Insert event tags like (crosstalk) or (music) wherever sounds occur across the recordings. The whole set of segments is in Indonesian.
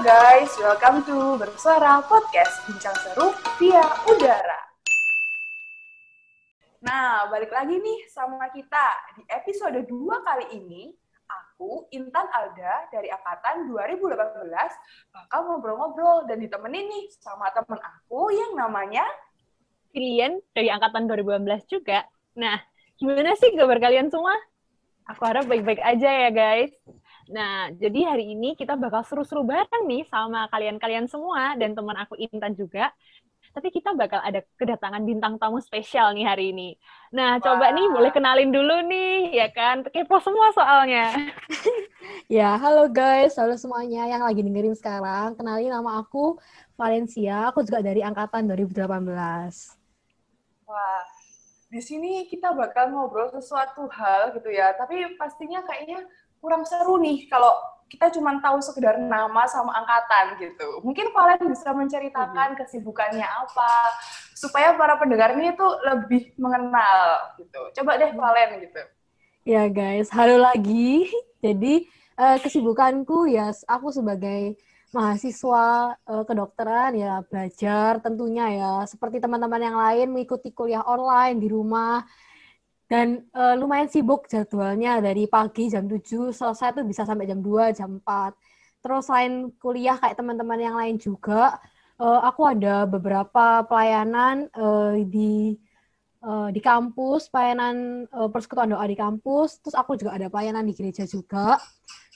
Guys, welcome to Bersuara Podcast Bincang Seru via Udara. Nah, balik lagi nih sama kita. Di episode 2 kali ini, aku, Intan Alda, dari Angkatan 2018, bakal ngobrol-ngobrol dan ditemenin nih sama temen aku yang namanya... Pilihan dari Angkatan 2018 juga. Nah, gimana sih kabar kalian semua? Aku harap baik-baik aja ya guys. Nah, jadi hari ini kita bakal seru-seru bareng nih sama kalian-kalian semua dan teman aku Intan juga. Tapi kita bakal ada kedatangan bintang tamu spesial nih hari ini. Nah, Wah. coba nih boleh kenalin dulu nih, ya kan? Kepo semua soalnya. (laughs) ya, halo guys, halo semuanya yang lagi dengerin sekarang. Kenalin nama aku Valencia, aku juga dari angkatan 2018. Wah, di sini kita bakal ngobrol sesuatu hal gitu ya, tapi pastinya kayaknya kurang seru nih kalau kita cuma tahu sekedar nama sama angkatan gitu. Mungkin Valen bisa menceritakan kesibukannya apa supaya para pendengar ini tuh lebih mengenal gitu. Coba deh Valen gitu. Ya guys, halo lagi. (laughs) Jadi uh, kesibukanku ya aku sebagai mahasiswa uh, kedokteran ya belajar tentunya ya seperti teman-teman yang lain mengikuti kuliah online di rumah dan uh, lumayan sibuk jadwalnya dari pagi jam 7 selesai tuh bisa sampai jam 2, jam 4. Terus selain kuliah kayak teman-teman yang lain juga, uh, aku ada beberapa pelayanan uh, di uh, di kampus, pelayanan uh, persekutuan doa di kampus, terus aku juga ada pelayanan di gereja juga.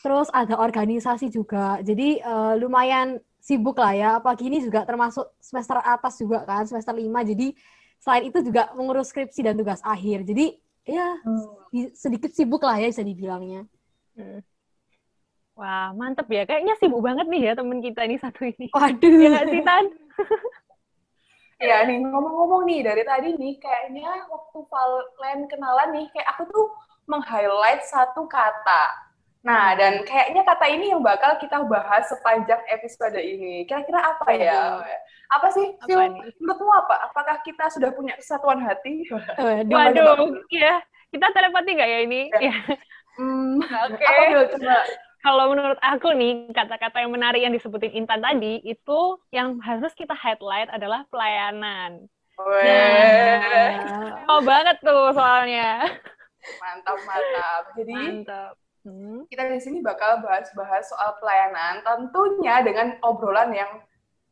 Terus ada organisasi juga. Jadi uh, lumayan sibuk lah ya. Apalagi ini juga termasuk semester atas juga kan, semester 5. Jadi selain itu juga mengurus skripsi dan tugas akhir. Jadi ya hmm. sedikit sibuk lah ya bisa dibilangnya. Hmm. Wah, mantep ya. Kayaknya sibuk banget nih ya temen kita ini satu ini. Waduh. Ya nggak sih, Tan? (laughs) ya nih, ngomong-ngomong nih, dari tadi nih, kayaknya waktu Valen kenalan nih, kayak aku tuh meng-highlight satu kata. Nah, dan kayaknya kata ini yang bakal kita bahas sepanjang episode ini. Kira-kira apa ya? Apa sih? Apa menurutmu apa? Apakah kita sudah punya kesatuan hati? Waduh, Waduh ya. Kita telepati nggak ya ini? Ya. ya. Hmm, Oke. Okay. Kalau menurut aku nih, kata-kata yang menarik yang disebutin Intan tadi, itu yang harus kita highlight adalah pelayanan. Nah, oh banget tuh soalnya. Mantap, mantap. Jadi, mantap Hmm. Kita di sini bakal bahas-bahas soal pelayanan, tentunya dengan obrolan yang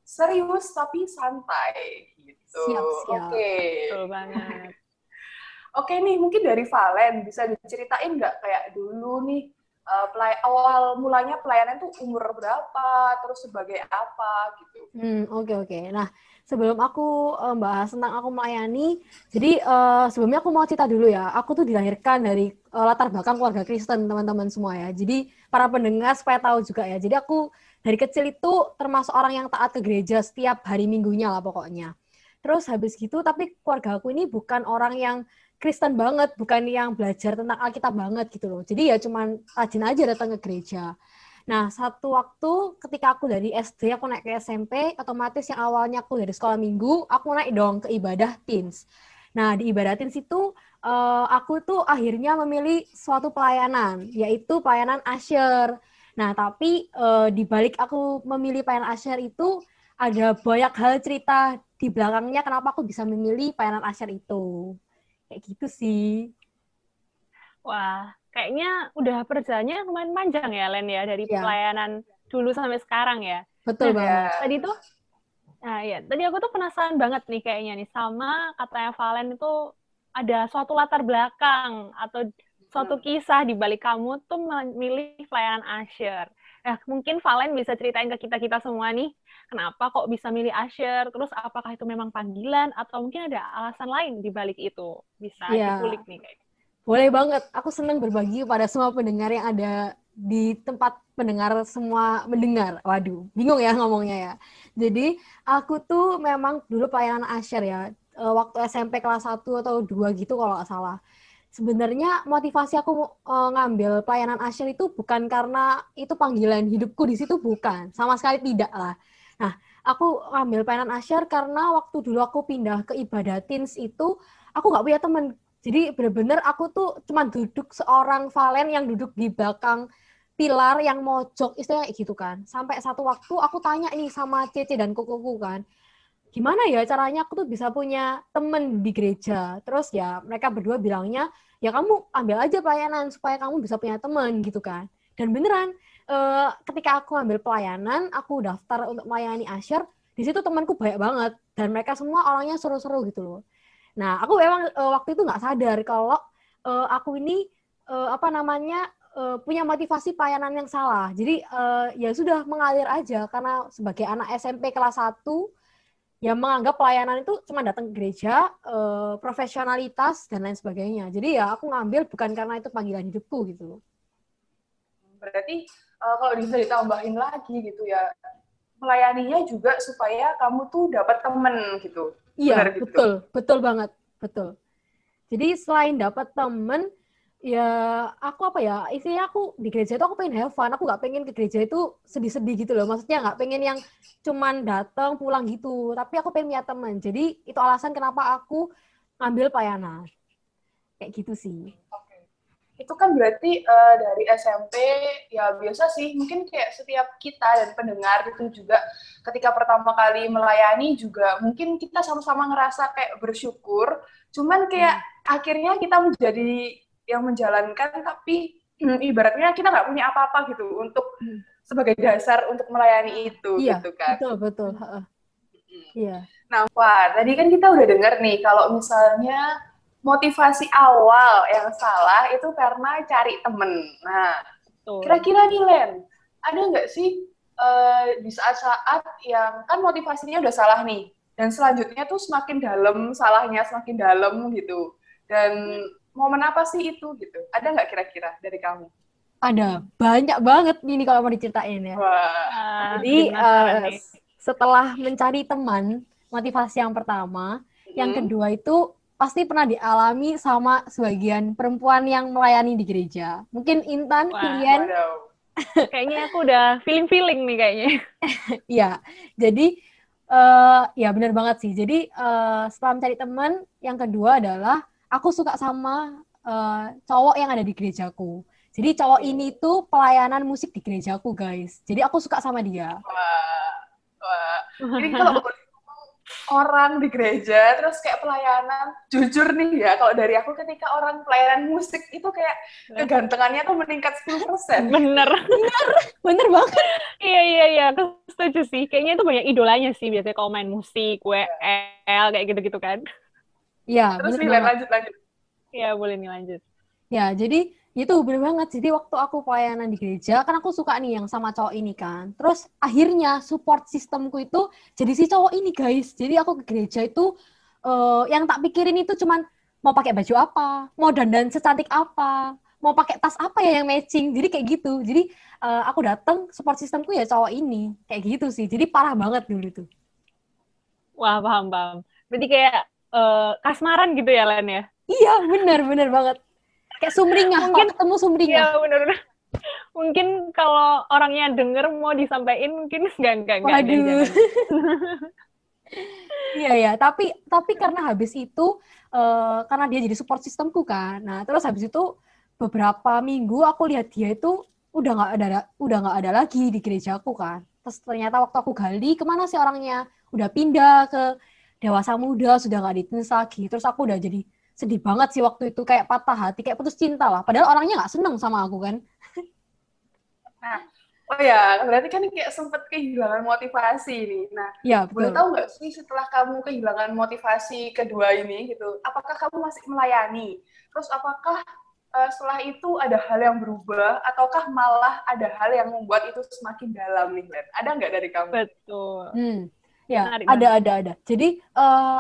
serius tapi santai gitu. Siap, siap. Oke. Okay. Betul banget. (laughs) Oke nih, mungkin dari Valen bisa diceritain nggak kayak dulu nih uh, pelay awal mulanya pelayanan tuh umur berapa, terus sebagai apa gitu. Hmm, oke okay, oke. Okay. Nah, sebelum aku um, bahas tentang aku melayani, jadi uh, sebelumnya aku mau cerita dulu ya. Aku tuh dilahirkan dari uh, latar belakang keluarga Kristen, teman-teman semua ya. Jadi para pendengar supaya tahu juga ya. Jadi aku dari kecil itu termasuk orang yang taat ke gereja setiap hari minggunya lah pokoknya. Terus habis gitu, tapi keluarga aku ini bukan orang yang Kristen banget, bukan yang belajar tentang Alkitab banget gitu loh. Jadi ya cuman rajin aja datang ke gereja. Nah, satu waktu ketika aku dari SD, aku naik ke SMP, otomatis yang awalnya aku dari sekolah minggu, aku naik dong ke ibadah teens. Nah, di ibadah teens itu, uh, aku tuh akhirnya memilih suatu pelayanan, yaitu pelayanan asyir. Nah, tapi uh, di balik aku memilih pelayanan asyir itu, ada banyak hal cerita di belakangnya kenapa aku bisa memilih pelayanan asyir itu. Kayak gitu sih. Wah, kayaknya udah perjalanannya lumayan panjang ya Len ya dari ya. pelayanan dulu sampai sekarang ya. Betul nah, banget. Tadi tuh Nah, ya, tadi aku tuh penasaran banget nih kayaknya nih sama katanya Valen itu ada suatu latar belakang atau suatu kisah di balik kamu tuh memilih pelayanan Asher. Nah, mungkin Valen bisa ceritain ke kita-kita semua nih, kenapa kok bisa milih Asher, terus apakah itu memang panggilan, atau mungkin ada alasan lain di balik itu? Bisa ya. dikulik nih kayak. Boleh banget. Aku senang berbagi pada semua pendengar yang ada di tempat pendengar semua mendengar. Waduh, bingung ya ngomongnya ya. Jadi, aku tuh memang dulu pelayanan Asyar ya. Eh, waktu SMP kelas 1 atau 2 gitu kalau nggak salah. Sebenarnya motivasi aku uh, ngambil pelayanan Asyar itu bukan karena itu panggilan hidupku di situ bukan. Sama sekali tidak lah. Nah, aku ngambil pelayanan Asyar karena waktu dulu aku pindah ke ibadah teens itu aku nggak punya teman jadi bener-bener aku tuh cuma duduk seorang Valen yang duduk di belakang pilar yang mojok istilahnya gitu kan. Sampai satu waktu aku tanya nih sama Cece dan kokoku kan, gimana ya caranya aku tuh bisa punya temen di gereja. Terus ya mereka berdua bilangnya, ya kamu ambil aja pelayanan supaya kamu bisa punya temen gitu kan. Dan beneran, eh, ketika aku ambil pelayanan, aku daftar untuk melayani Asher, di situ temanku banyak banget. Dan mereka semua orangnya seru-seru gitu loh. Nah, aku memang eh, waktu itu nggak sadar kalau eh, aku ini eh, apa namanya uh, punya motivasi pelayanan yang salah. Jadi uh, ya sudah mengalir aja karena sebagai anak SMP kelas 1 yang menganggap pelayanan itu cuma datang ke gereja, uh, profesionalitas dan lain sebagainya. Jadi ya aku ngambil bukan karena itu panggilan hidupku gitu Berarti uh, kalau bisa ditambahin lagi gitu ya, melayaninya juga supaya kamu tuh dapat temen gitu. Iya, Benar gitu? betul, betul banget, betul. Jadi selain dapat temen, ya aku apa ya isinya aku di gereja itu aku pengen have fun aku nggak pengen ke gereja itu sedih-sedih gitu loh maksudnya nggak pengen yang cuman datang pulang gitu tapi aku pengen punya teman jadi itu alasan kenapa aku ngambil pelayanan kayak gitu sih Oke. Itu kan berarti uh, dari SMP ya biasa sih mungkin kayak setiap kita dan pendengar itu juga ketika pertama kali melayani juga mungkin kita sama-sama ngerasa kayak bersyukur cuman kayak hmm. akhirnya kita menjadi yang menjalankan tapi hmm, ibaratnya kita nggak punya apa-apa gitu untuk hmm. sebagai dasar untuk melayani itu iya, gitu kan. Betul betul. Hmm. Iya. Nah, Pak, tadi kan kita udah dengar nih kalau misalnya motivasi awal yang salah itu karena cari temen. Nah, kira-kira nih Len, ada nggak sih uh, di saat-saat yang kan motivasinya udah salah nih, dan selanjutnya tuh semakin dalam salahnya semakin dalam gitu, dan momen apa sih itu gitu? Ada nggak kira-kira dari kamu? Ada banyak banget ini kalau mau diceritain ya. Wah, Jadi uh, setelah mencari teman, motivasi yang pertama, hmm. yang kedua itu pasti pernah dialami sama sebagian perempuan yang melayani di gereja. Mungkin Intan, kalian (laughs) kayaknya aku udah feeling-feeling nih kayaknya. (laughs) Iya, jadi uh, ya benar banget sih. Jadi uh, setelah mencari teman, yang kedua adalah aku suka sama uh, cowok yang ada di gerejaku. Jadi cowok ini tuh pelayanan musik di gerejaku, guys. Jadi aku suka sama dia. Wah, wah. Ini (laughs) kalau orang di gereja terus kayak pelayanan, jujur nih ya, kalau dari aku ketika orang pelayanan musik itu kayak kegantengannya tuh meningkat 10%. Bener. Bener, bener banget. iya, iya, iya, aku setuju sih. Kayaknya itu banyak idolanya sih biasanya kalau main musik, WL, kayak gitu-gitu kan. Iya. Terus nih, lanjut lanjut. Iya boleh nih lanjut. Ya jadi itu bener banget. Jadi waktu aku pelayanan di gereja, kan aku suka nih yang sama cowok ini kan. Terus akhirnya support sistemku itu jadi si cowok ini guys. Jadi aku ke gereja itu uh, yang tak pikirin itu cuman mau pakai baju apa, mau dandan secantik apa, mau pakai tas apa ya yang matching. Jadi kayak gitu. Jadi uh, aku datang support sistemku ya cowok ini. Kayak gitu sih. Jadi parah banget dulu tuh. Wah, paham, paham. Berarti kayak uh, kasmaran gitu ya Len ya? Iya benar benar banget. Kayak sumringah. Mungkin ketemu sumringah. Iya benar benar. Mungkin kalau orangnya denger mau disampaikan mungkin (laughs) enggak enggak enggak. Waduh. Iya ya, tapi tapi karena habis itu uh, karena dia jadi support sistemku kan. Nah, terus habis itu beberapa minggu aku lihat dia itu udah nggak ada udah nggak ada lagi di gerejaku kan. Terus ternyata waktu aku gali ke mana sih orangnya? Udah pindah ke dewasa muda sudah nggak ditulis lagi terus aku udah jadi sedih banget sih waktu itu kayak patah hati kayak putus cinta lah padahal orangnya nggak seneng sama aku kan nah oh ya berarti kan kayak sempet kehilangan motivasi nih nah ya, betul. boleh tahu nggak sih setelah kamu kehilangan motivasi kedua ini gitu apakah kamu masih melayani terus apakah uh, setelah itu ada hal yang berubah ataukah malah ada hal yang membuat itu semakin dalam nih Len? ada nggak dari kamu betul hmm Ya, menarik, ada menarik. ada ada. Jadi uh,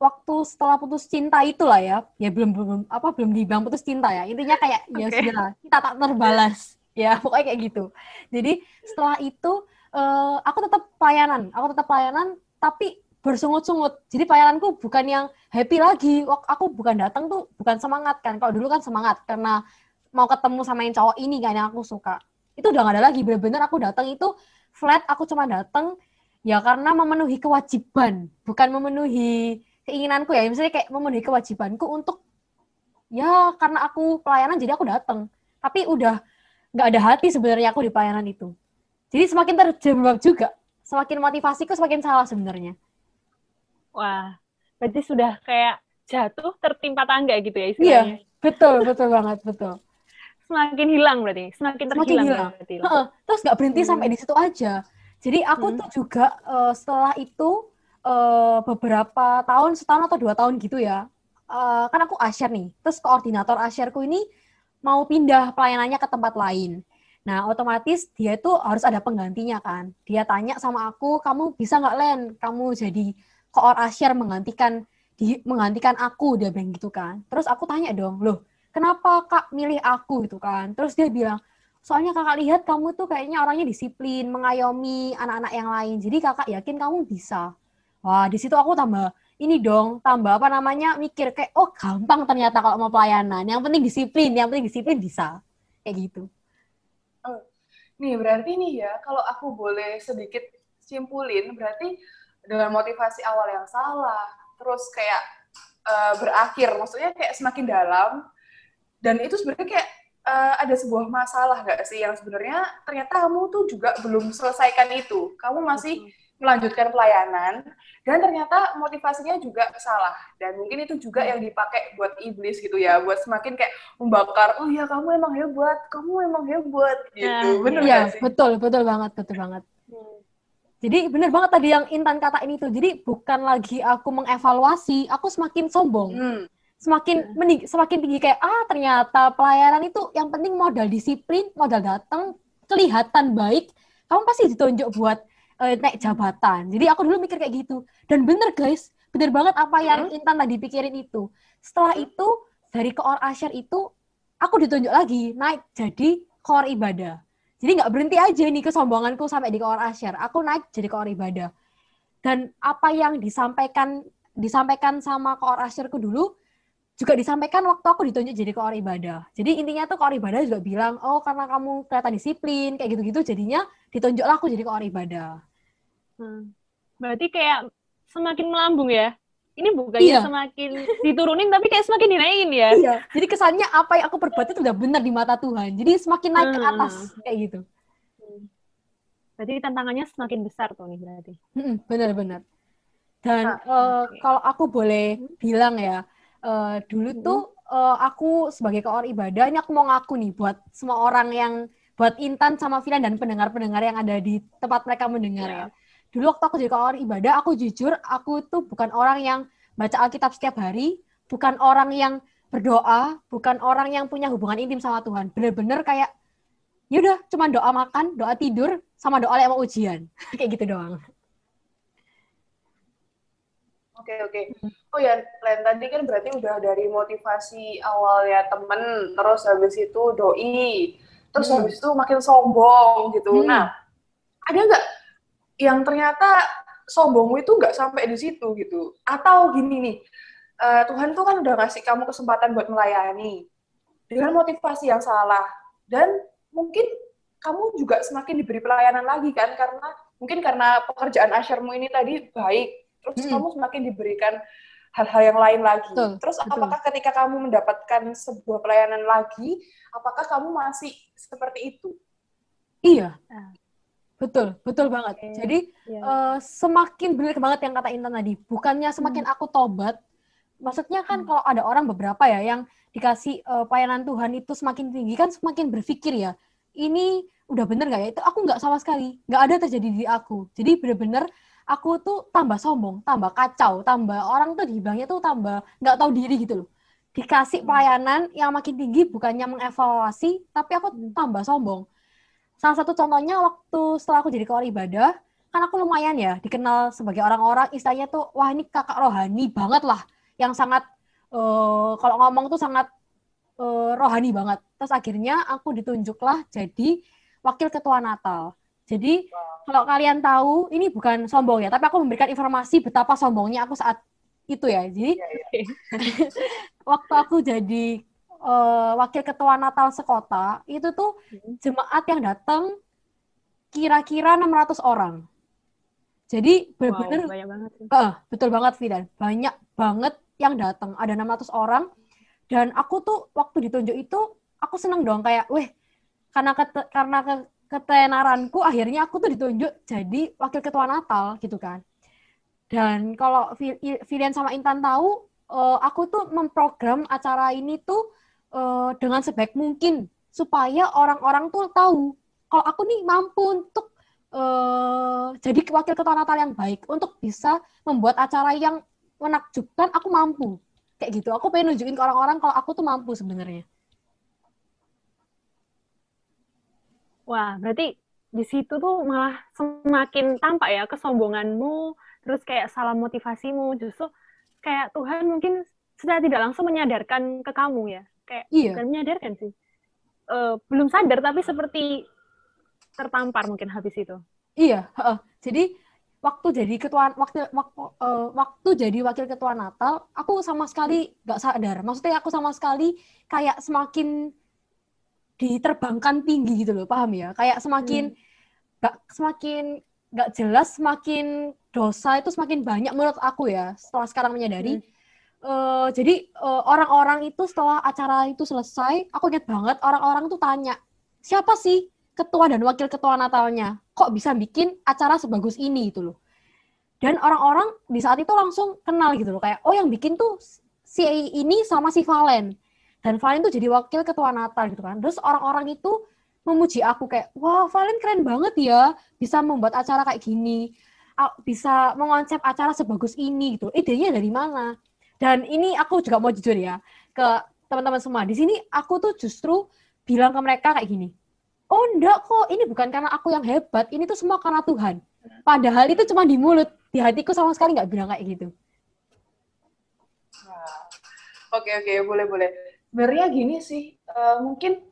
waktu setelah putus cinta itulah ya, ya belum belum apa belum dibilang putus cinta ya. Intinya kayak okay. ya sudah kita tak terbalas ya (laughs) pokoknya kayak gitu. Jadi setelah itu uh, aku tetap pelayanan, aku tetap pelayanan tapi bersungut-sungut. Jadi pelayananku bukan yang happy lagi. Aku bukan datang tuh bukan semangat kan. Kalau dulu kan semangat karena mau ketemu sama yang cowok ini kan yang aku suka. Itu udah gak ada lagi. Bener-bener aku datang itu flat. Aku cuma datang ya karena memenuhi kewajiban, bukan memenuhi keinginanku ya. Misalnya kayak memenuhi kewajibanku untuk ya karena aku pelayanan jadi aku datang. Tapi udah nggak ada hati sebenarnya aku di pelayanan itu. Jadi semakin terjebak juga, semakin motivasiku semakin salah sebenarnya. Wah, berarti sudah kayak jatuh tertimpa tangga gitu ya Iya, istilahnya. betul, betul banget, betul. Semakin hilang berarti, semakin Semakin terhilang hilang. berarti. Heeh, terus nggak berhenti Hmm. sampai di situ aja. Jadi aku Hmm. tuh juga eh, setelah itu eh, beberapa tahun, setahun atau dua tahun gitu ya. eh, kan aku asyar nih, terus koordinator asyarku ini mau pindah pelayanannya ke tempat lain. Nah, otomatis dia itu harus ada penggantinya kan. Dia tanya sama aku, kamu bisa nggak Len, kamu jadi koor asyar menggantikan di, menggantikan aku, dia bilang gitu kan. Terus aku tanya dong, loh, kenapa kak milih aku gitu kan? Terus dia bilang, soalnya kakak lihat kamu tuh kayaknya orangnya disiplin, mengayomi anak-anak yang lain. Jadi kakak yakin kamu bisa. Wah, di situ aku tambah ini dong, tambah apa namanya mikir kayak oh gampang ternyata kalau mau pelayanan. Yang penting disiplin, yang penting disiplin bisa. Kayak gitu. Nih, berarti nih ya, kalau aku boleh sedikit simpulin, berarti dengan motivasi awal yang salah, terus kayak eh, berakhir, maksudnya kayak semakin dalam, dan itu sebenarnya kayak eh, ada sebuah masalah nggak sih yang sebenarnya ternyata kamu tuh juga belum selesaikan itu, kamu masih melanjutkan pelayanan, dan ternyata motivasinya juga salah, dan mungkin itu juga yang dipakai buat iblis gitu ya, buat semakin kayak membakar, oh ya kamu emang hebat, kamu emang hebat, gitu, Nah, bener Iya, nggak sih? betul, betul banget, betul banget. Hmm. Jadi bener banget tadi yang Intan kata ini tuh. Jadi bukan lagi aku mengevaluasi, aku semakin sombong. Hmm. Semakin mening- semakin tinggi kayak ah ternyata pelayanan itu yang penting modal disiplin, modal datang, kelihatan baik, kamu pasti ditunjuk buat eh, naik jabatan. Jadi aku dulu mikir kayak gitu. Dan bener guys, bener banget apa yang Intan tadi pikirin itu. Setelah itu dari koor asyar itu aku ditunjuk lagi naik jadi koor ibadah. Jadi nggak berhenti aja nih kesombonganku sampai di koor asyar. Aku naik jadi koor ibadah. Dan apa yang disampaikan disampaikan sama koor asyarku dulu juga disampaikan waktu aku ditunjuk jadi koor ibadah. Jadi intinya tuh koor ibadah juga bilang, oh karena kamu kelihatan disiplin, kayak gitu-gitu, jadinya ditunjuklah aku jadi koor ibadah. Hmm. Berarti kayak semakin melambung ya. Ini bukannya Iya. semakin diturunin tapi kayak semakin dinaikin ya. Iya. Jadi kesannya apa yang aku perbuat itu udah benar di mata Tuhan. Jadi semakin naik ke Hmm. atas, kayak gitu. Berarti tantangannya semakin besar tuh nih berarti. Benar-benar. Dan Ah, eh, oke. kalau aku boleh bilang ya, eh, dulu Mm-mm. tuh eh, aku sebagai koor ibadah, ini aku mau ngaku nih buat semua orang yang, buat Intan sama Filan dan pendengar-pendengar yang ada di tempat mereka mendengar Iya. ya. Dulu waktu aku jadi koor ibadah, aku jujur, aku tuh bukan orang yang baca Alkitab setiap hari, bukan orang yang berdoa, bukan orang yang punya hubungan intim sama Tuhan. Bener-bener kayak, yaudah cuma doa makan, doa tidur, sama doa yang mau ujian. (laughs) Kayak gitu doang. Oke oke. Oh ya, Len tadi kan berarti udah dari motivasi awalnya temen, terus habis itu doi, terus Hmm. habis itu makin sombong gitu. Hmm. Nah, ada nggak yang ternyata sombongmu itu nggak sampai di situ gitu? Atau gini nih, eh, Tuhan tuh kan udah ngasih kamu kesempatan buat melayani dengan motivasi yang salah dan mungkin kamu juga semakin diberi pelayanan lagi kan karena mungkin karena pekerjaan asyarmu ini tadi baik terus Mm-mm. kamu semakin diberikan hal-hal yang lain lagi. Betul, terus betul. apakah ketika kamu mendapatkan sebuah pelayanan lagi, apakah kamu masih seperti itu? Iya. Ah. Betul, betul banget. Oke. Jadi Iya. eh, semakin benar banget yang kata Intan tadi. Bukannya semakin aku tobat, maksudnya kan Hmm. kalau ada orang beberapa ya yang dikasih eh, pelayanan Tuhan itu semakin tinggi kan semakin berpikir ya, ini udah bener nggak ya? Itu aku nggak sama sekali, nggak ada terjadi di aku. Jadi bener-bener aku tuh tambah sombong, tambah kacau, tambah orang tuh dibilangnya tuh tambah nggak tahu diri gitu loh. Dikasih pelayanan yang makin tinggi bukannya mengevaluasi, tapi aku tambah sombong. Salah satu contohnya waktu setelah aku jadi koor ibadah, kan aku lumayan ya dikenal sebagai orang-orang istilahnya tuh wah ini kakak rohani banget lah, yang sangat eh, kalau ngomong tuh sangat eh, rohani banget. Terus akhirnya aku ditunjuklah jadi wakil ketua Natal. Jadi kalau kalian tahu ini bukan sombong ya, tapi aku memberikan informasi betapa sombongnya aku saat itu ya. Jadi (laughs) waktu aku jadi eh, wakil ketua Natal sekota, itu tuh jemaat yang datang kira-kira 600 orang. Jadi Wow, benar-benar sih. Eh, betul banget Fidan. Banyak banget yang datang. Ada 600 orang. Dan aku tuh waktu ditunjuk itu, aku seneng dong kayak, weh, karena kete, karena ke, ketenaranku akhirnya aku tuh ditunjuk jadi wakil ketua Natal gitu kan. Dan kalau Filian sama Intan tahu, uh, aku tuh memprogram acara ini tuh uh, dengan sebaik mungkin supaya orang-orang tuh tahu kalau aku nih mampu untuk uh, jadi wakil ketua Natal yang baik untuk bisa membuat acara yang menakjubkan aku mampu. Kayak gitu. Aku pengen nunjukin ke orang-orang kalau aku tuh mampu sebenarnya. Wah berarti di situ tuh malah semakin tampak ya kesombonganmu terus kayak salah motivasimu. Justru kayak Tuhan mungkin secara tidak langsung menyadarkan ke kamu ya kayak iya. bukan menyadarkan sih uh, belum sadar tapi seperti tertampar mungkin habis itu iya uh, jadi waktu jadi ketua waktu waktu, uh, waktu jadi wakil ketua Natal aku sama sekali nggak sadar maksudnya aku sama sekali kayak semakin diterbangkan tinggi gitu loh paham ya kayak semakin hmm. nggak hmm. semakin nggak jelas semakin dosa itu semakin banyak menurut aku ya setelah sekarang menyadari. Hmm. Uh, jadi uh, orang-orang itu setelah acara itu selesai, aku ingat banget orang-orang tuh tanya siapa sih ketua dan wakil ketua Natalnya? Kok bisa bikin acara sebagus ini itu loh? Dan orang-orang di saat itu langsung kenal gitu loh kayak oh yang bikin tuh si ini sama si Valen dan Valen tuh jadi wakil ketua Natal gitu kan. Terus orang-orang itu memuji aku kayak wah Valen keren banget ya bisa membuat acara kayak gini bisa mengonsep acara sebagus ini gitu. Idenya dari mana? Dan ini aku juga mau jujur ya ke teman-teman semua. Di sini aku tuh justru bilang ke mereka kayak gini. Oh enggak kok, ini bukan karena aku yang hebat, ini tuh semua karena Tuhan. Padahal itu cuma di mulut, di hatiku sama sekali nggak bilang kayak gitu. Oke oke, boleh boleh. Sebenarnya gini sih, uh, mungkin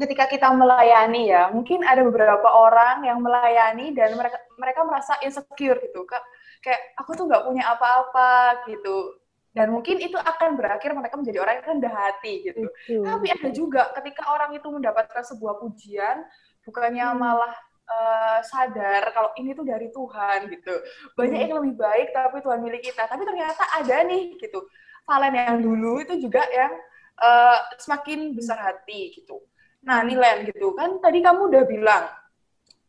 ketika kita melayani ya, mungkin ada beberapa orang yang melayani dan mereka mereka merasa insecure gitu, kak kayak aku tuh nggak punya apa-apa gitu. Dan mungkin itu akan berakhir mereka menjadi orang yang rendah hati gitu. Mm. Tapi ada juga ketika orang itu mendapatkan sebuah pujian, bukannya mm. malah uh, sadar kalau ini tuh dari Tuhan gitu. Banyak mm. yang lebih baik tapi Tuhan milik kita. Tapi ternyata ada nih gitu. Valen yang dulu itu juga yang uh, semakin besar hati gitu Nah, Nilen gitu kan tadi kamu udah bilang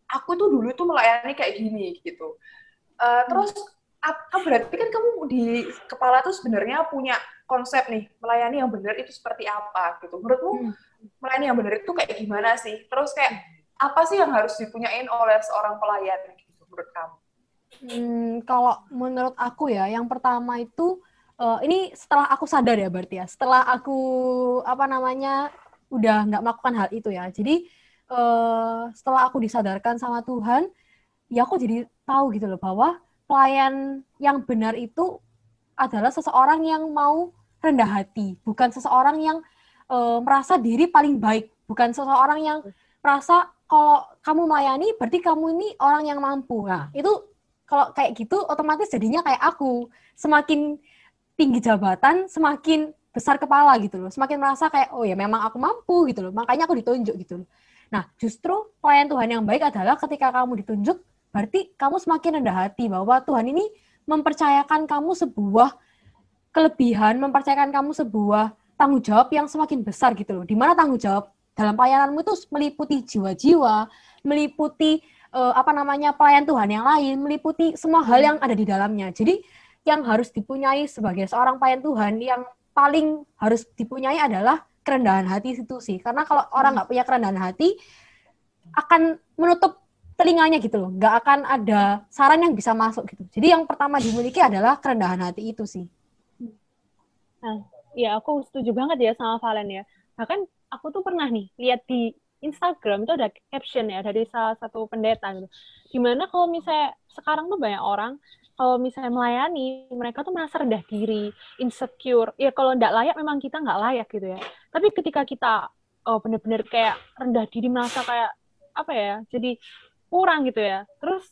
aku tuh dulu tuh melayani kayak gini gitu. Uh, terus apa berarti kan kamu di kepala tuh sebenarnya punya konsep nih melayani yang benar itu seperti apa gitu. Menurutmu hmm. melayani yang benar itu kayak gimana sih? Terus kayak apa sih yang harus dipunyain oleh seorang pelayan gitu menurut kamu? Hmm, kalau menurut aku ya, yang pertama itu uh, ini setelah aku sadar ya berarti ya. Setelah aku apa namanya udah nggak melakukan hal itu ya. Jadi uh, setelah aku disadarkan sama Tuhan, ya aku jadi tahu gitu loh bahwa pelayan yang benar itu adalah seseorang yang mau rendah hati, bukan seseorang yang uh, merasa diri paling baik, bukan seseorang yang merasa kalau kamu melayani berarti kamu ini orang yang mampu. Nah, itu kalau kayak gitu otomatis jadinya kayak aku. Semakin tinggi jabatan, semakin besar kepala gitu loh. Semakin merasa kayak oh ya memang aku mampu gitu loh. Makanya aku ditunjuk gitu loh. Nah, justru pelayan Tuhan yang baik adalah ketika kamu ditunjuk berarti kamu semakin rendah hati bahwa Tuhan ini mempercayakan kamu sebuah kelebihan, mempercayakan kamu sebuah tanggung jawab yang semakin besar gitu loh. Di mana tanggung jawab dalam pelayananmu itu meliputi jiwa-jiwa, meliputi uh, apa namanya pelayan Tuhan yang lain, meliputi semua hal yang ada di dalamnya. Jadi yang harus dipunyai sebagai seorang pelayan Tuhan yang paling harus dipunyai adalah kerendahan hati itu sih. Karena kalau orang nggak punya kerendahan hati, akan menutup telinganya gitu loh. Nggak akan ada saran yang bisa masuk gitu. Jadi yang pertama dimiliki adalah kerendahan hati itu sih. Nah, ya aku setuju banget ya sama Valen ya. Bahkan aku tuh pernah nih lihat di Instagram itu ada caption ya dari salah satu pendeta gitu. Gimana kalau misalnya sekarang tuh banyak orang kalau misalnya melayani, mereka tuh merasa rendah diri, insecure. Ya kalau nggak layak, memang kita nggak layak gitu ya. Tapi ketika kita oh bener-bener kayak rendah diri, merasa kayak apa ya, jadi kurang gitu ya. Terus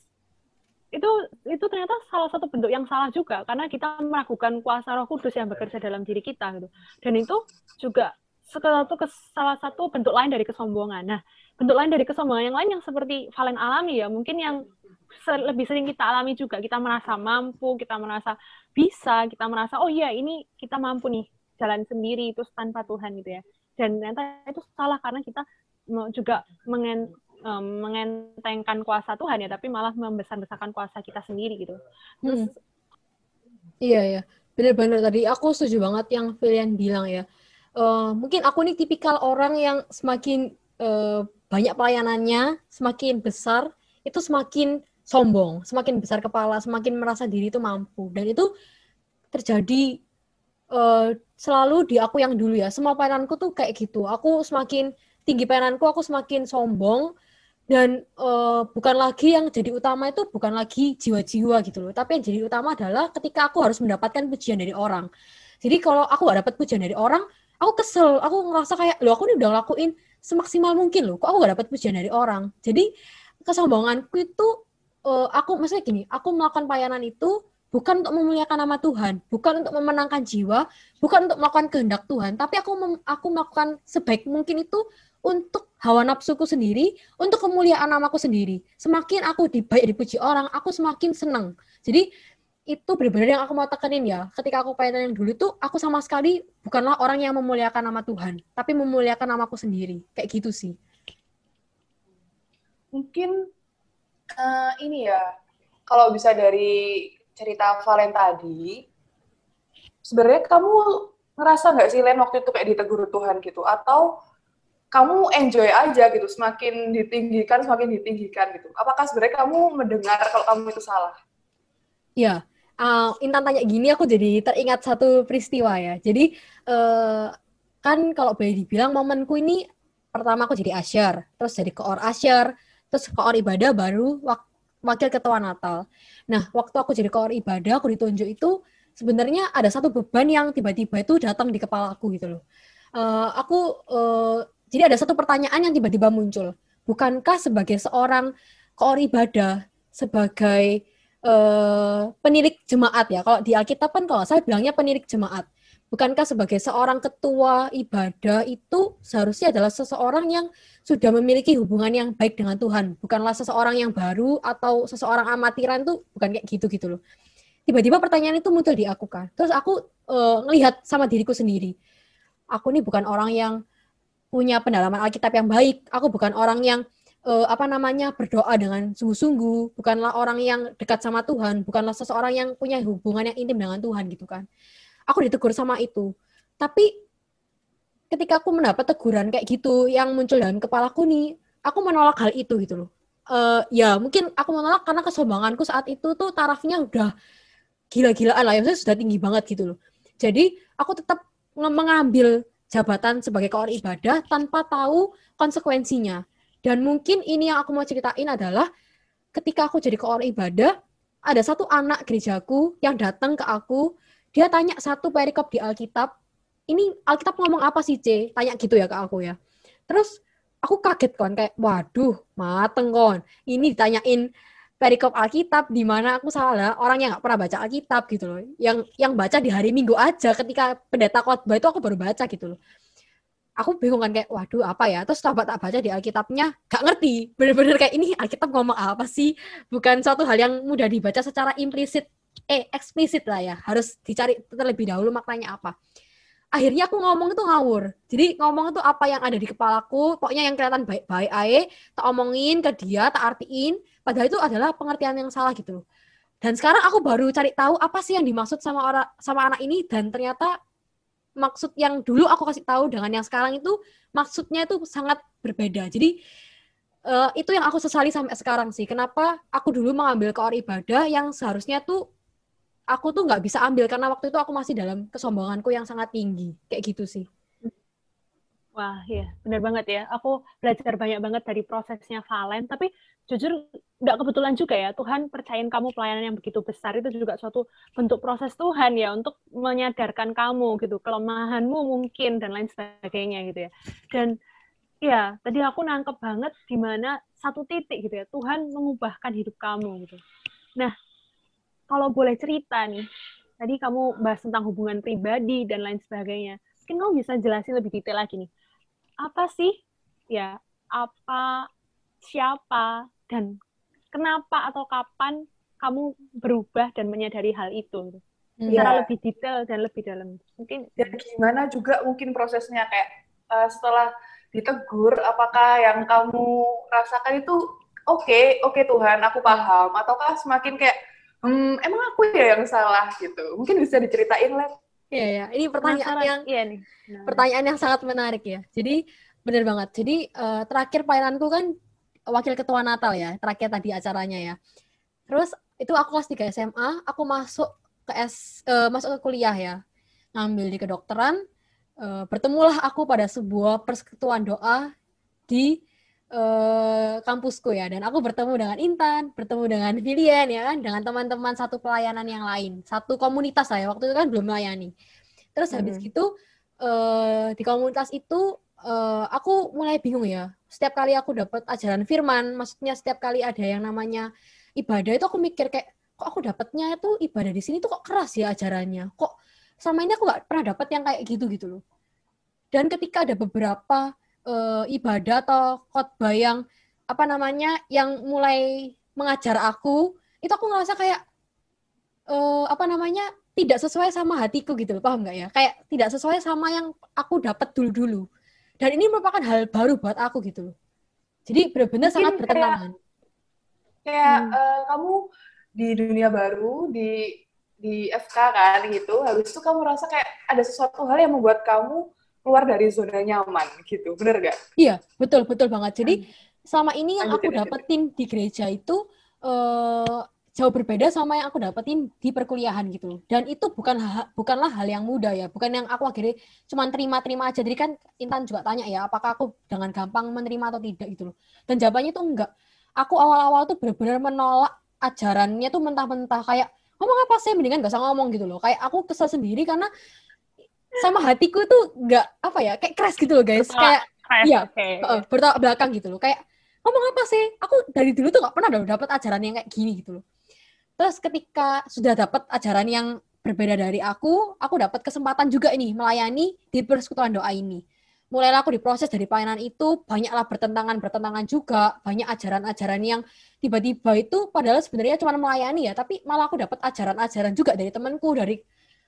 itu itu ternyata salah satu bentuk yang salah juga karena kita melakukan kuasa Roh Kudus yang bekerja dalam diri kita gitu. Dan itu juga satu salah satu bentuk lain dari kesombongan. Nah, bentuk lain dari kesombongan yang lain yang seperti Valen alami ya, mungkin yang lebih sering kita alami juga. Kita merasa mampu, kita merasa bisa, kita merasa oh iya ini kita mampu nih jalan sendiri itu tanpa Tuhan gitu ya. Dan ternyata itu salah karena kita juga mengen, um, mengentengkan kuasa Tuhan ya, tapi malah membesar-besarkan kuasa kita sendiri gitu. Terus, hmm. Iya ya, benar-benar tadi aku setuju banget yang Filian bilang ya. Uh, mungkin aku ini tipikal orang yang semakin uh, banyak pelayanannya, semakin besar, itu semakin sombong, semakin besar kepala, semakin merasa diri itu mampu. Dan itu terjadi uh, selalu di aku yang dulu ya. Semua pelayananku tuh kayak gitu. Aku semakin tinggi pelayananku, aku semakin sombong, dan uh, bukan lagi yang jadi utama itu bukan lagi jiwa-jiwa gitu loh. Tapi yang jadi utama adalah ketika aku harus mendapatkan pujian dari orang. Jadi kalau aku gak dapat pujian dari orang aku kesel. Aku ngerasa kayak lo aku ini udah ngelakuin semaksimal mungkin loh. Kok aku gak dapat pujian dari orang? Jadi kesombonganku itu uh, aku maksudnya gini aku melakukan pelayanan itu bukan untuk memuliakan nama Tuhan bukan untuk memenangkan jiwa bukan untuk melakukan kehendak Tuhan tapi aku aku melakukan sebaik mungkin itu untuk hawa nafsuku sendiri, untuk kemuliaan namaku sendiri. Semakin aku dibaik dipuji orang, aku semakin senang. Jadi itu benar-benar yang aku mau tekanin ya. Ketika aku pengen yang dulu itu, aku sama sekali bukanlah orang yang memuliakan nama Tuhan, tapi memuliakan namaku sendiri. Kayak gitu sih. Mungkin uh, ini ya, kalau bisa dari cerita Valen tadi, sebenarnya kamu ngerasa nggak sih Len waktu itu kayak ditegur Tuhan gitu? Atau kamu enjoy aja gitu, semakin ditinggikan, semakin ditinggikan gitu. Apakah sebenarnya kamu mendengar kalau kamu itu salah? Ya, uh, Intan tanya gini, aku jadi teringat satu peristiwa ya. Jadi uh, kan kalau boleh dibilang momenku ini pertama aku jadi asyar, terus jadi koor asyar, terus koor ibadah baru wak wakil ketua Natal. Nah, waktu aku jadi koor ibadah, aku ditunjuk itu sebenarnya ada satu beban yang tiba-tiba itu datang di kepala aku gitu loh. Uh, aku uh, jadi ada satu pertanyaan yang tiba-tiba muncul. Bukankah sebagai seorang koor ibadah, sebagai uh, penilik jemaat ya, kalau di Alkitab kan kalau saya bilangnya penilik jemaat. Bukankah sebagai seorang ketua ibadah itu seharusnya adalah seseorang yang sudah memiliki hubungan yang baik dengan Tuhan, bukanlah seseorang yang baru atau seseorang amatiran tuh bukan kayak gitu gitu loh. Tiba-tiba pertanyaan itu muncul di aku kan. Terus aku uh, ngelihat sama diriku sendiri. Aku ini bukan orang yang punya pendalaman Alkitab yang baik. Aku bukan orang yang uh, apa namanya berdoa dengan sungguh-sungguh, bukanlah orang yang dekat sama Tuhan, bukanlah seseorang yang punya hubungan yang intim dengan Tuhan gitu kan. Aku ditegur sama itu. Tapi ketika aku mendapat teguran kayak gitu yang muncul dalam kepalaku nih, aku menolak hal itu gitu loh. Uh, ya mungkin aku menolak karena kesombonganku saat itu tuh tarafnya udah gila-gilaan lah, ya sudah tinggi banget gitu loh. Jadi aku tetap mengambil jabatan sebagai koor ibadah tanpa tahu konsekuensinya. Dan mungkin ini yang aku mau ceritain adalah ketika aku jadi koor ibadah, ada satu anak gerejaku yang datang ke aku, dia tanya satu perikop di Alkitab, ini Alkitab ngomong apa sih, C? Tanya gitu ya ke aku ya. Terus aku kaget kon, kayak, waduh, mateng kon. Ini ditanyain perikop Alkitab di mana aku salah orang yang nggak pernah baca Alkitab gitu loh. Yang yang baca di hari Minggu aja ketika pendeta khotbah itu aku baru baca gitu loh. Aku bingung kan kayak waduh apa ya? Terus coba tak baca di Alkitabnya gak ngerti. Bener-bener kayak ini Alkitab ngomong apa sih? Bukan suatu hal yang mudah dibaca secara implisit eh eksplisit lah ya. Harus dicari terlebih dahulu maknanya apa. Akhirnya aku ngomong itu ngawur. Jadi ngomong itu apa yang ada di kepalaku pokoknya yang kelihatan baik-baik aja tak omongin ke dia tak artiin Padahal itu adalah pengertian yang salah gitu loh. Dan sekarang aku baru cari tahu apa sih yang dimaksud sama orang sama anak ini dan ternyata maksud yang dulu aku kasih tahu dengan yang sekarang itu maksudnya itu sangat berbeda. Jadi uh, itu yang aku sesali sampai sekarang sih. Kenapa aku dulu mengambil ke ibadah yang seharusnya tuh aku tuh nggak bisa ambil karena waktu itu aku masih dalam kesombonganku yang sangat tinggi. Kayak gitu sih. Wah, iya, benar banget ya. Aku belajar banyak banget dari prosesnya Valen, tapi jujur nggak kebetulan juga ya, Tuhan percayain kamu pelayanan yang begitu besar itu juga suatu bentuk proses Tuhan ya untuk menyadarkan kamu gitu, kelemahanmu mungkin dan lain sebagainya gitu ya. Dan ya, tadi aku nangkep banget di mana satu titik gitu ya, Tuhan mengubahkan hidup kamu gitu. Nah, kalau boleh cerita nih, tadi kamu bahas tentang hubungan pribadi dan lain sebagainya. Mungkin kamu bisa jelasin lebih detail lagi nih apa sih ya apa siapa dan kenapa atau kapan kamu berubah dan menyadari hal itu hmm. secara ya. lebih detail dan lebih dalam mungkin dan gimana juga mungkin prosesnya kayak uh, setelah ditegur, apakah yang kamu rasakan itu oke, okay, oke okay, Tuhan, aku paham, ataukah semakin kayak, hmm, emang aku ya yang salah gitu? Mungkin bisa diceritain, lah. Iya, ya. Ini pertanyaan yang iya nih. Nah. pertanyaan yang sangat menarik ya. Jadi benar banget. Jadi uh, terakhir pelayananku kan wakil ketua Natal ya, terakhir tadi acaranya ya. Terus itu aku kelas 3 SMA, aku masuk ke S uh, masuk ke kuliah ya. Ngambil di kedokteran, uh, bertemulah aku pada sebuah persekutuan doa di uh, kampusku ya dan aku bertemu dengan Intan, bertemu dengan Vilian ya kan, dengan teman-teman satu pelayanan yang lain, satu komunitas lah ya waktu itu kan belum melayani. Terus hmm. habis gitu uh, di komunitas itu uh, aku mulai bingung ya. Setiap kali aku dapat ajaran firman, maksudnya setiap kali ada yang namanya ibadah itu aku mikir kayak kok aku dapatnya itu ibadah di sini tuh kok keras ya ajarannya. Kok sama ini aku nggak pernah dapat yang kayak gitu gitu loh. Dan ketika ada beberapa uh, ibadah atau khotbah yang apa namanya yang mulai mengajar aku itu aku ngerasa kayak uh, apa namanya tidak sesuai sama hatiku gitu loh paham nggak ya kayak tidak sesuai sama yang aku dapat dulu dulu dan ini merupakan hal baru buat aku gitu loh jadi benar-benar sangat bertentangan kayak, kayak hmm. uh, kamu di dunia baru di di FK kan gitu habis itu kamu rasa kayak ada sesuatu hal yang membuat kamu keluar dari zona nyaman gitu, bener gak? Iya, betul betul banget. Jadi hmm. selama ini yang aku dapetin di gereja itu uh, jauh berbeda sama yang aku dapetin di perkuliahan gitu. Dan itu bukan bukanlah hal yang mudah ya, bukan yang aku akhirnya cuma terima-terima aja. Jadi kan Intan juga tanya ya, apakah aku dengan gampang menerima atau tidak gitu loh. Dan jawabannya tuh enggak. Aku awal-awal tuh benar-benar menolak ajarannya tuh mentah-mentah kayak ngomong apa sih mendingan gak usah ngomong gitu loh. Kayak aku kesel sendiri karena sama hatiku tuh nggak apa ya kayak keras gitu loh guys kayak iya okay. uh, bertolak belakang gitu loh kayak ngomong apa sih aku dari dulu tuh nggak pernah dapat ajaran yang kayak gini gitu loh terus ketika sudah dapat ajaran yang berbeda dari aku aku dapat kesempatan juga ini melayani di persekutuan doa ini mulailah aku diproses dari pelayanan itu banyaklah bertentangan bertentangan juga banyak ajaran-ajaran yang tiba-tiba itu padahal sebenarnya cuma melayani ya tapi malah aku dapat ajaran-ajaran juga dari temanku dari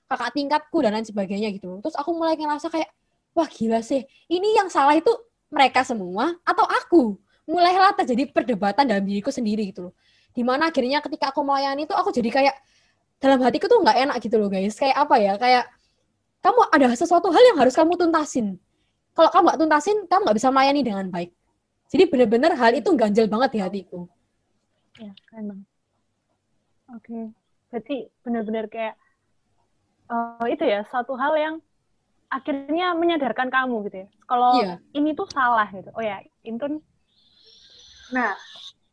kakak tingkatku dan lain sebagainya gitu. Terus aku mulai ngerasa kayak, wah gila sih, ini yang salah itu mereka semua atau aku? Mulailah terjadi perdebatan dalam diriku sendiri gitu loh. Di mana akhirnya ketika aku melayani itu aku jadi kayak, dalam hatiku tuh nggak enak gitu loh guys. Kayak apa ya, kayak kamu ada sesuatu hal yang harus kamu tuntasin. Kalau kamu nggak tuntasin, kamu nggak bisa melayani dengan baik. Jadi benar-benar hal itu ganjel banget di hatiku. Ya, emang. Oke. Okay. Berarti benar-benar kayak uh, itu ya satu hal yang akhirnya menyadarkan kamu gitu ya kalau iya. ini tuh salah gitu oh ya Intun nah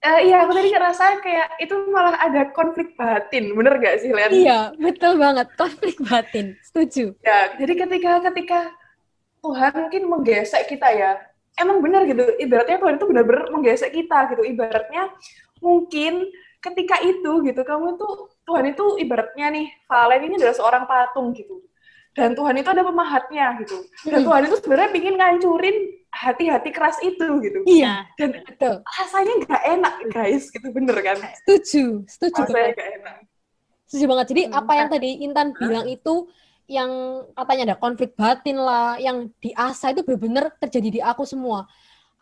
uh, iya aku tadi ngerasa kayak itu malah ada konflik batin bener gak sih Len? iya betul banget konflik batin setuju ya jadi ketika ketika Tuhan mungkin menggesek kita ya emang benar gitu ibaratnya Tuhan itu benar-benar menggesek kita gitu ibaratnya mungkin ketika itu gitu kamu tuh Tuhan itu ibaratnya nih Valen ini adalah seorang patung gitu dan Tuhan itu ada pemahatnya gitu. Dan hmm. Tuhan itu sebenarnya ingin ngancurin hati-hati keras itu gitu. Iya dan betul. rasanya nggak enak guys gitu bener kan? Setuju setuju rasanya nggak enak. Setuju banget. Jadi hmm. apa yang tadi Intan bilang itu yang katanya ada konflik batin lah yang di asa itu benar-benar terjadi di aku semua.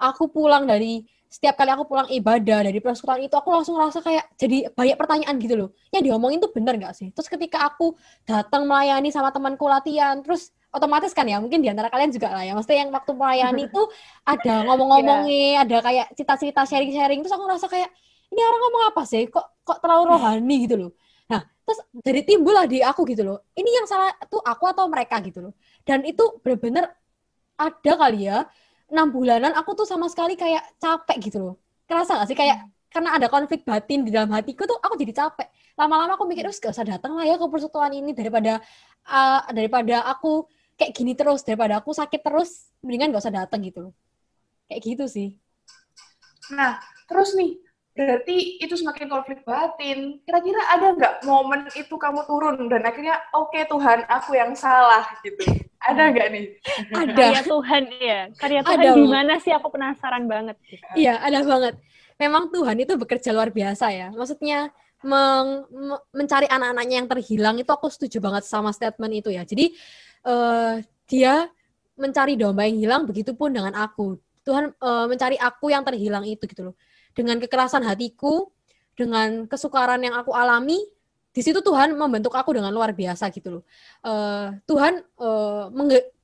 Aku pulang dari setiap kali aku pulang ibadah dari persekutuan itu aku langsung ngerasa kayak jadi banyak pertanyaan gitu loh. Yang diomongin tuh bener gak sih? Terus ketika aku datang melayani sama temanku latihan terus otomatis kan ya mungkin di antara kalian juga lah ya. Maksudnya yang waktu melayani (laughs) itu ada ngomong-ngomongnya yeah. ada kayak cerita-cerita sharing-sharing. Terus aku ngerasa kayak ini orang ngomong apa sih? Kok kok terlalu rohani? gitu loh. Nah terus jadi timbul lah di aku gitu loh. Ini yang salah tuh aku atau mereka? gitu loh. Dan itu bener-bener ada kali ya enam bulanan aku tuh sama sekali kayak capek gitu loh. Kerasa gak sih kayak hmm. karena ada konflik batin di dalam hatiku tuh aku jadi capek. Lama-lama aku mikir, gak usah datang lah ya ke persekutuan ini daripada uh, daripada aku kayak gini terus, daripada aku sakit terus, mendingan gak usah datang gitu loh. Kayak gitu sih. Nah, terus nih, berarti itu semakin konflik batin. Kira-kira ada nggak momen itu kamu turun dan akhirnya oke okay, Tuhan aku yang salah gitu? Ada nggak nih? Ada. Karya Tuhan ya. Karya Tuhan ada. gimana sih? Aku penasaran banget. Iya, ada banget. Memang Tuhan itu bekerja luar biasa ya. Maksudnya meng, mencari anak-anaknya yang terhilang itu aku setuju banget sama statement itu ya. Jadi uh, dia mencari domba yang hilang, begitupun dengan aku. Tuhan uh, mencari aku yang terhilang itu gitu loh. Dengan kekerasan hatiku, dengan kesukaran yang aku alami, di situ Tuhan membentuk aku dengan luar biasa gitu loh. Uh, Tuhan uh,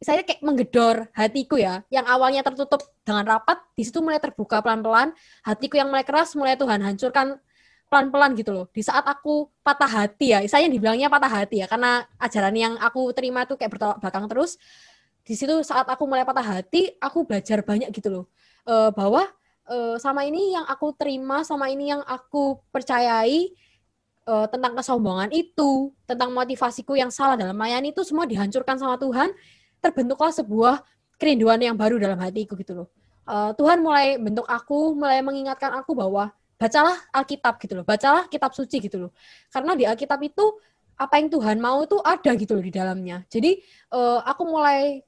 saya kayak menggedor hatiku ya, yang awalnya tertutup dengan rapat, di situ mulai terbuka pelan-pelan. Hatiku yang mulai keras mulai Tuhan hancurkan pelan-pelan gitu loh. Di saat aku patah hati ya, saya dibilangnya patah hati ya, karena ajaran yang aku terima tuh kayak bertolak belakang terus. Di situ saat aku mulai patah hati, aku belajar banyak gitu loh, uh, bahwa uh, sama ini yang aku terima, sama ini yang aku percayai uh, tentang kesombongan itu, tentang motivasiku yang salah dalam melayani itu semua dihancurkan sama Tuhan, terbentuklah sebuah kerinduan yang baru dalam hatiku gitu loh. Uh, Tuhan mulai bentuk aku, mulai mengingatkan aku bahwa bacalah Alkitab gitu loh, bacalah kitab suci gitu loh. Karena di Alkitab itu apa yang Tuhan mau itu ada gitu loh di dalamnya. Jadi uh, aku mulai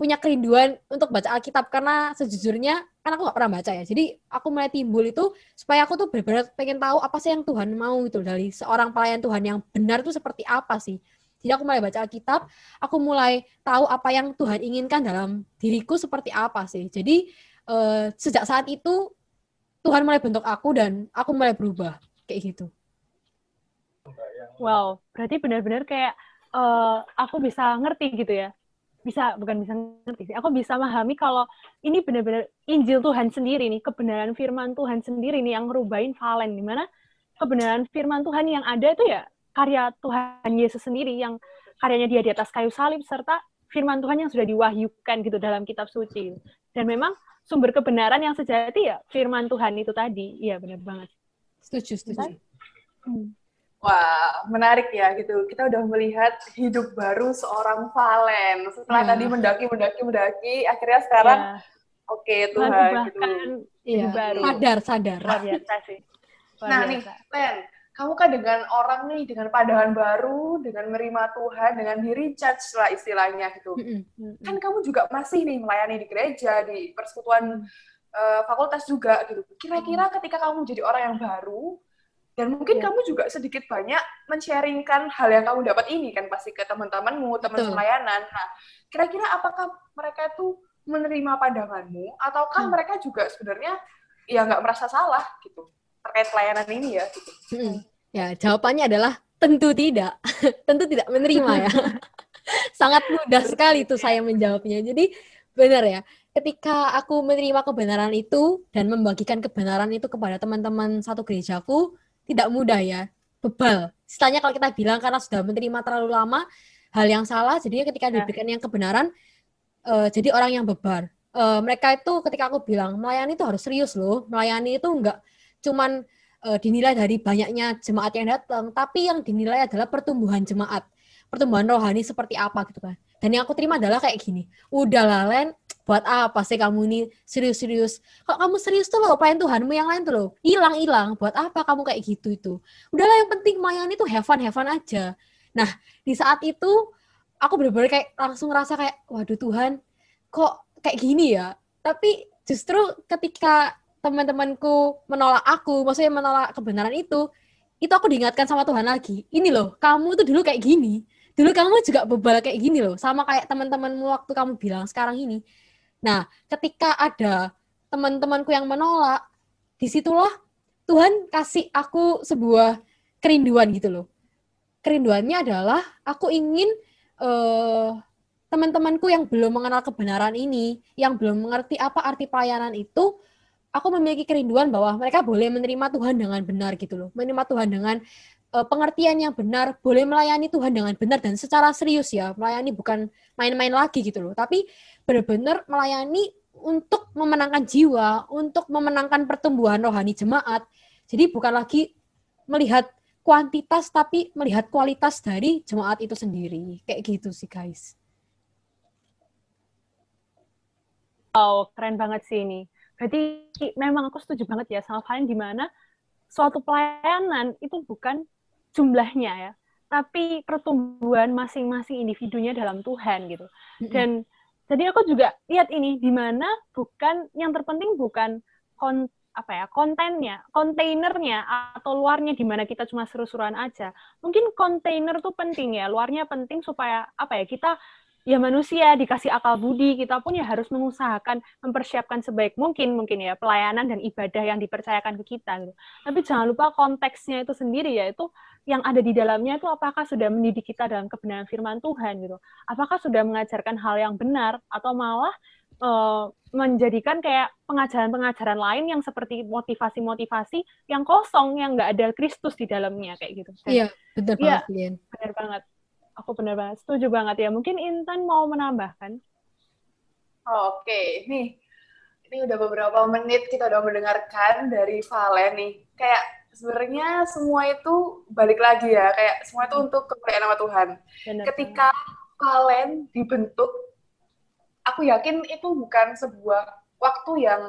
punya kerinduan untuk baca Alkitab karena sejujurnya kan aku gak pernah baca ya. Jadi aku mulai timbul itu supaya aku tuh benar-benar pengen tahu apa sih yang Tuhan mau gitu dari seorang pelayan Tuhan yang benar itu seperti apa sih. Jadi aku mulai baca Alkitab, aku mulai tahu apa yang Tuhan inginkan dalam diriku seperti apa sih. Jadi uh, sejak saat itu Tuhan mulai bentuk aku dan aku mulai berubah kayak gitu. Wow, berarti benar-benar kayak uh, aku bisa ngerti gitu ya bisa bukan bisa ngerti sih. Aku bisa memahami kalau ini benar-benar Injil Tuhan sendiri nih, kebenaran firman Tuhan sendiri nih yang ngerubahin Valen di mana kebenaran firman Tuhan yang ada itu ya karya Tuhan Yesus sendiri yang karyanya dia di atas kayu salib serta firman Tuhan yang sudah diwahyukan gitu dalam kitab suci. Dan memang sumber kebenaran yang sejati ya firman Tuhan itu tadi. Iya benar banget. Setuju, setuju. Hmm. Wah, menarik ya gitu. Kita udah melihat hidup baru seorang Valen. Setelah yeah. tadi mendaki, mendaki, mendaki, akhirnya sekarang yeah. oke okay, Tuhan gitu. Iya. baru. Sadar, sadar. Luar biasa sih. Luar nah biasa. nih, Len, kamu kan dengan orang nih, dengan pandangan baru, dengan menerima Tuhan, dengan di recharge lah istilahnya gitu. Mm -hmm. Kan kamu juga masih nih melayani di gereja, di persekutuan uh, fakultas juga gitu. Kira-kira ketika kamu jadi orang yang baru, dan mungkin yeah. kamu juga sedikit banyak men-sharingkan hal yang kamu dapat ini kan pasti ke teman-temanmu, teman pelayanan. Nah, kira-kira apakah mereka itu menerima pandanganmu ataukah hmm. mereka juga sebenarnya ya nggak merasa salah gitu terkait pelayanan ini ya gitu. Hmm. Ya, jawabannya adalah tentu tidak. (laughs) tentu tidak menerima ya. (laughs) Sangat mudah sekali tuh saya menjawabnya. Jadi benar ya, ketika aku menerima kebenaran itu dan membagikan kebenaran itu kepada teman-teman satu gerejaku, tidak mudah ya, bebal. Istilahnya kalau kita bilang karena sudah menerima terlalu lama hal yang salah, jadinya ketika ya. diberikan yang kebenaran, uh, jadi orang yang bebal. Uh, mereka itu ketika aku bilang melayani itu harus serius loh, melayani itu enggak cuman uh, dinilai dari banyaknya jemaat yang datang, tapi yang dinilai adalah pertumbuhan jemaat, pertumbuhan rohani seperti apa gitu kan. Dan yang aku terima adalah kayak gini, udah Len, buat apa sih kamu ini? Serius-serius. Kok kamu serius tuh loh pelayan Tuhanmu yang lain tuh loh. Hilang-hilang. Buat apa kamu kayak gitu itu? Udahlah yang penting Mayan itu have fun have fun aja. Nah di saat itu aku bener-bener kayak langsung ngerasa kayak waduh Tuhan kok kayak gini ya? Tapi justru ketika teman-temanku menolak aku maksudnya menolak kebenaran itu itu aku diingatkan sama Tuhan lagi. Ini loh kamu tuh dulu kayak gini. Dulu kamu juga bebal kayak gini loh. Sama kayak teman-temanmu waktu kamu bilang sekarang ini Nah, ketika ada teman-temanku yang menolak, di situlah Tuhan kasih aku sebuah kerinduan gitu loh. Kerinduannya adalah aku ingin uh, teman-temanku yang belum mengenal kebenaran ini, yang belum mengerti apa arti pelayanan itu, aku memiliki kerinduan bahwa mereka boleh menerima Tuhan dengan benar gitu loh. Menerima Tuhan dengan uh, pengertian yang benar, boleh melayani Tuhan dengan benar dan secara serius ya. Melayani bukan main-main lagi gitu loh. Tapi benar-benar melayani untuk memenangkan jiwa, untuk memenangkan pertumbuhan rohani jemaat. Jadi bukan lagi melihat kuantitas tapi melihat kualitas dari jemaat itu sendiri. Kayak gitu sih guys. Wow, keren banget sih ini. Berarti memang aku setuju banget ya sama kalian di mana suatu pelayanan itu bukan jumlahnya ya, tapi pertumbuhan masing-masing individunya dalam Tuhan gitu. Dan jadi aku juga lihat ini di mana bukan yang terpenting bukan kon, apa ya kontennya, kontainernya atau luarnya di mana kita cuma seru-seruan aja. Mungkin kontainer tuh penting ya, luarnya penting supaya apa ya kita ya manusia dikasih akal budi kita pun ya harus mengusahakan mempersiapkan sebaik mungkin mungkin ya pelayanan dan ibadah yang dipercayakan ke kita gitu. Tapi jangan lupa konteksnya itu sendiri yaitu yang ada di dalamnya itu apakah sudah mendidik kita dalam kebenaran firman Tuhan gitu. Apakah sudah mengajarkan hal yang benar atau malah uh, menjadikan kayak pengajaran-pengajaran lain yang seperti motivasi-motivasi yang kosong yang nggak ada Kristus di dalamnya kayak gitu. iya, benar iya, banget. benar banget aku benar banget setuju banget ya. Mungkin Intan mau menambahkan? Oh, Oke, okay. nih ini udah beberapa menit kita udah mendengarkan dari Valen nih. Kayak sebenarnya semua itu balik lagi ya, kayak semua itu untuk kemuliaan nama Tuhan. Benar, Ketika Valen dibentuk, aku yakin itu bukan sebuah waktu yang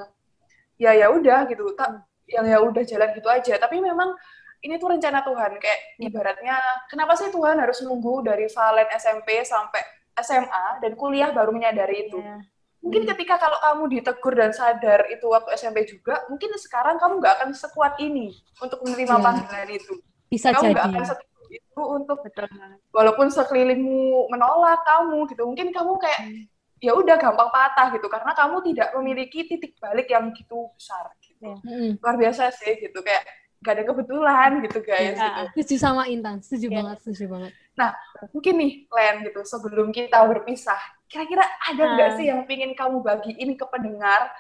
ya ya udah gitu, tak yang ya udah jalan gitu aja. Tapi memang ini tuh rencana Tuhan kayak ya. ibaratnya kenapa sih Tuhan harus nunggu dari Valen SMP sampai SMA dan kuliah baru menyadari itu ya. mungkin hmm. ketika kalau kamu ditegur dan sadar itu waktu SMP juga mungkin sekarang kamu nggak akan sekuat ini untuk menerima ya. panggilan itu bisa kamu nggak akan sekuat itu untuk Betul. walaupun sekelilingmu menolak kamu gitu mungkin kamu kayak hmm. ya udah gampang patah gitu karena kamu tidak memiliki titik balik yang gitu besar gitu. Ya. Hmm. luar biasa sih gitu kayak gak ada kebetulan gitu guys ya. gitu. Setuju sama Intan, setuju ya. banget, setuju banget. Nah, mungkin nih Len gitu sebelum kita berpisah, kira-kira ada nggak nah. sih yang ingin kamu bagiin ke pendengar?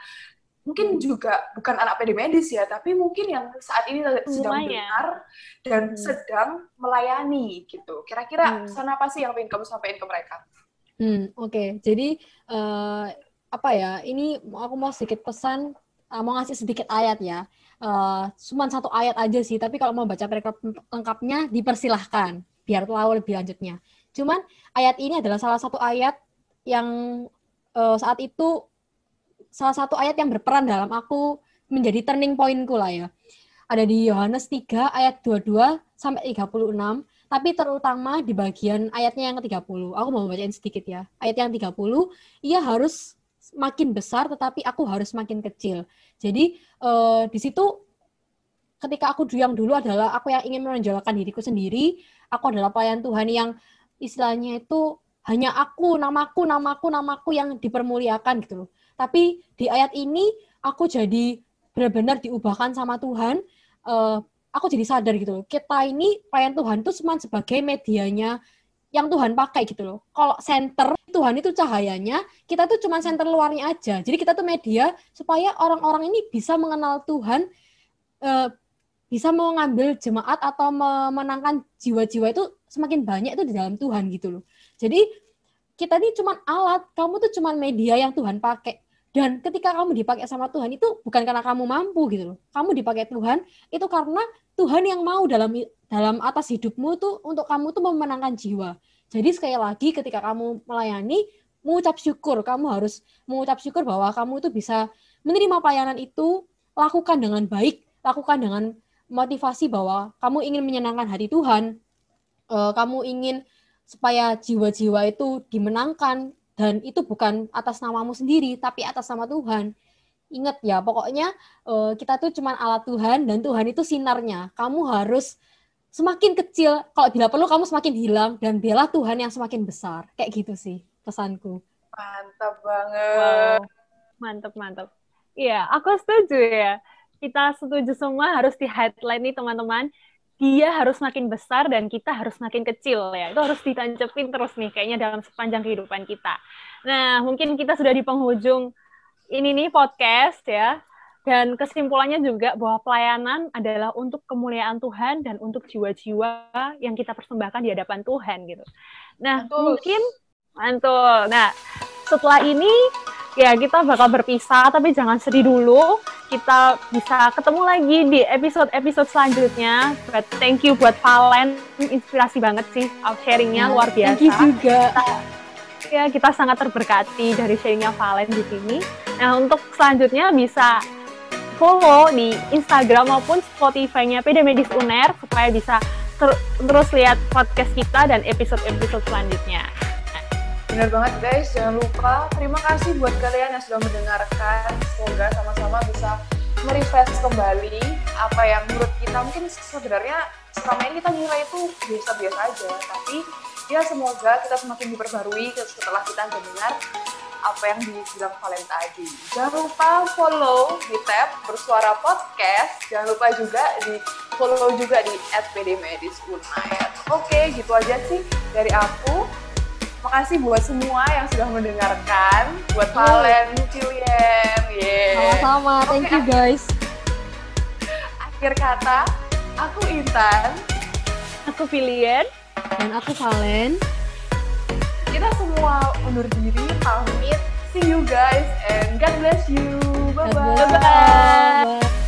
Mungkin hmm. juga bukan anak PD medis ya, tapi mungkin yang saat ini sedang mendengar dan hmm. sedang melayani gitu. Kira-kira hmm. sana apa sih yang ingin kamu sampaikan ke mereka? Hmm, oke. Okay. Jadi uh, apa ya? Ini aku mau sedikit pesan, uh, mau ngasih sedikit ayat ya uh, cuma satu ayat aja sih, tapi kalau mau baca perikop lengkapnya dipersilahkan biar tahu lebih lanjutnya. Cuman ayat ini adalah salah satu ayat yang uh, saat itu salah satu ayat yang berperan dalam aku menjadi turning pointku lah ya. Ada di Yohanes 3 ayat 22 sampai 36, tapi terutama di bagian ayatnya yang ke-30. Aku mau bacain sedikit ya. Ayat yang 30, ia harus makin besar tetapi aku harus makin kecil. Jadi uh, di situ ketika aku yang dulu adalah aku yang ingin menonjolkan diriku sendiri, aku adalah pelayan Tuhan yang istilahnya itu hanya aku, namaku, namaku, namaku yang dipermuliakan gitu loh. Tapi di ayat ini aku jadi benar-benar diubahkan sama Tuhan. Uh, aku jadi sadar gitu loh. Kita ini pelayan Tuhan itu cuma sebagai medianya yang Tuhan pakai gitu loh. Kalau center Tuhan itu cahayanya, kita tuh cuma center luarnya aja. Jadi kita tuh media supaya orang-orang ini bisa mengenal Tuhan, eh, bisa mengambil jemaat atau memenangkan jiwa-jiwa itu semakin banyak itu di dalam Tuhan gitu loh. Jadi kita ini cuma alat, kamu tuh cuma media yang Tuhan pakai. Dan ketika kamu dipakai sama Tuhan itu bukan karena kamu mampu gitu loh. Kamu dipakai Tuhan itu karena Tuhan yang mau dalam dalam atas hidupmu tuh untuk kamu tuh memenangkan jiwa. Jadi sekali lagi ketika kamu melayani, mengucap syukur, kamu harus mengucap syukur bahwa kamu itu bisa menerima pelayanan itu, lakukan dengan baik, lakukan dengan motivasi bahwa kamu ingin menyenangkan hati Tuhan, eh, kamu ingin supaya jiwa-jiwa itu dimenangkan dan itu bukan atas namamu sendiri tapi atas nama Tuhan. Ingat ya, pokoknya eh, kita tuh cuma alat Tuhan dan Tuhan itu sinarnya. Kamu harus semakin kecil, kalau bila perlu kamu semakin hilang dan biarlah Tuhan yang semakin besar. Kayak gitu sih pesanku. Mantap banget. Wow. Mantap, mantap. Iya, aku setuju ya. Kita setuju semua harus di headline nih teman-teman. Dia harus makin besar dan kita harus makin kecil ya. Itu harus ditancepin terus nih kayaknya dalam sepanjang kehidupan kita. Nah, mungkin kita sudah di penghujung ini nih podcast ya. Dan kesimpulannya juga bahwa pelayanan adalah untuk kemuliaan Tuhan dan untuk jiwa-jiwa yang kita persembahkan di hadapan Tuhan gitu. Nah, mantul. mungkin mantul. Nah, setelah ini ya kita bakal berpisah tapi jangan sedih dulu. Kita bisa ketemu lagi di episode-episode selanjutnya. But thank you buat Valen, inspirasi banget sih sharingnya luar biasa. Thank you juga. ya kita sangat terberkati dari sharingnya Valen di sini. Nah untuk selanjutnya bisa follow di Instagram maupun Spotify-nya PD Medis UNER supaya bisa ter terus lihat podcast kita dan episode-episode selanjutnya. Benar banget guys, jangan lupa terima kasih buat kalian yang sudah mendengarkan. Semoga sama-sama bisa merefresh kembali apa yang menurut kita mungkin sebenarnya selama ini kita nilai itu biasa-biasa aja, tapi ya semoga kita semakin diperbarui setelah kita mendengar apa yang dibilang Valen tadi. Jangan lupa follow di tab Bersuara Podcast. Jangan lupa juga di follow juga di @pdmediskunayat. Oke, gitu aja sih dari aku. Makasih buat semua yang sudah mendengarkan. Buat Valen, Cilien, yeah. Sama-sama, thank Oke, you guys. Akhir kata, aku Intan. Aku Filian. Dan aku Valen. Kita semua undur diri, pamit. See you guys and God bless you. Bye-bye. Bye-bye. Bye.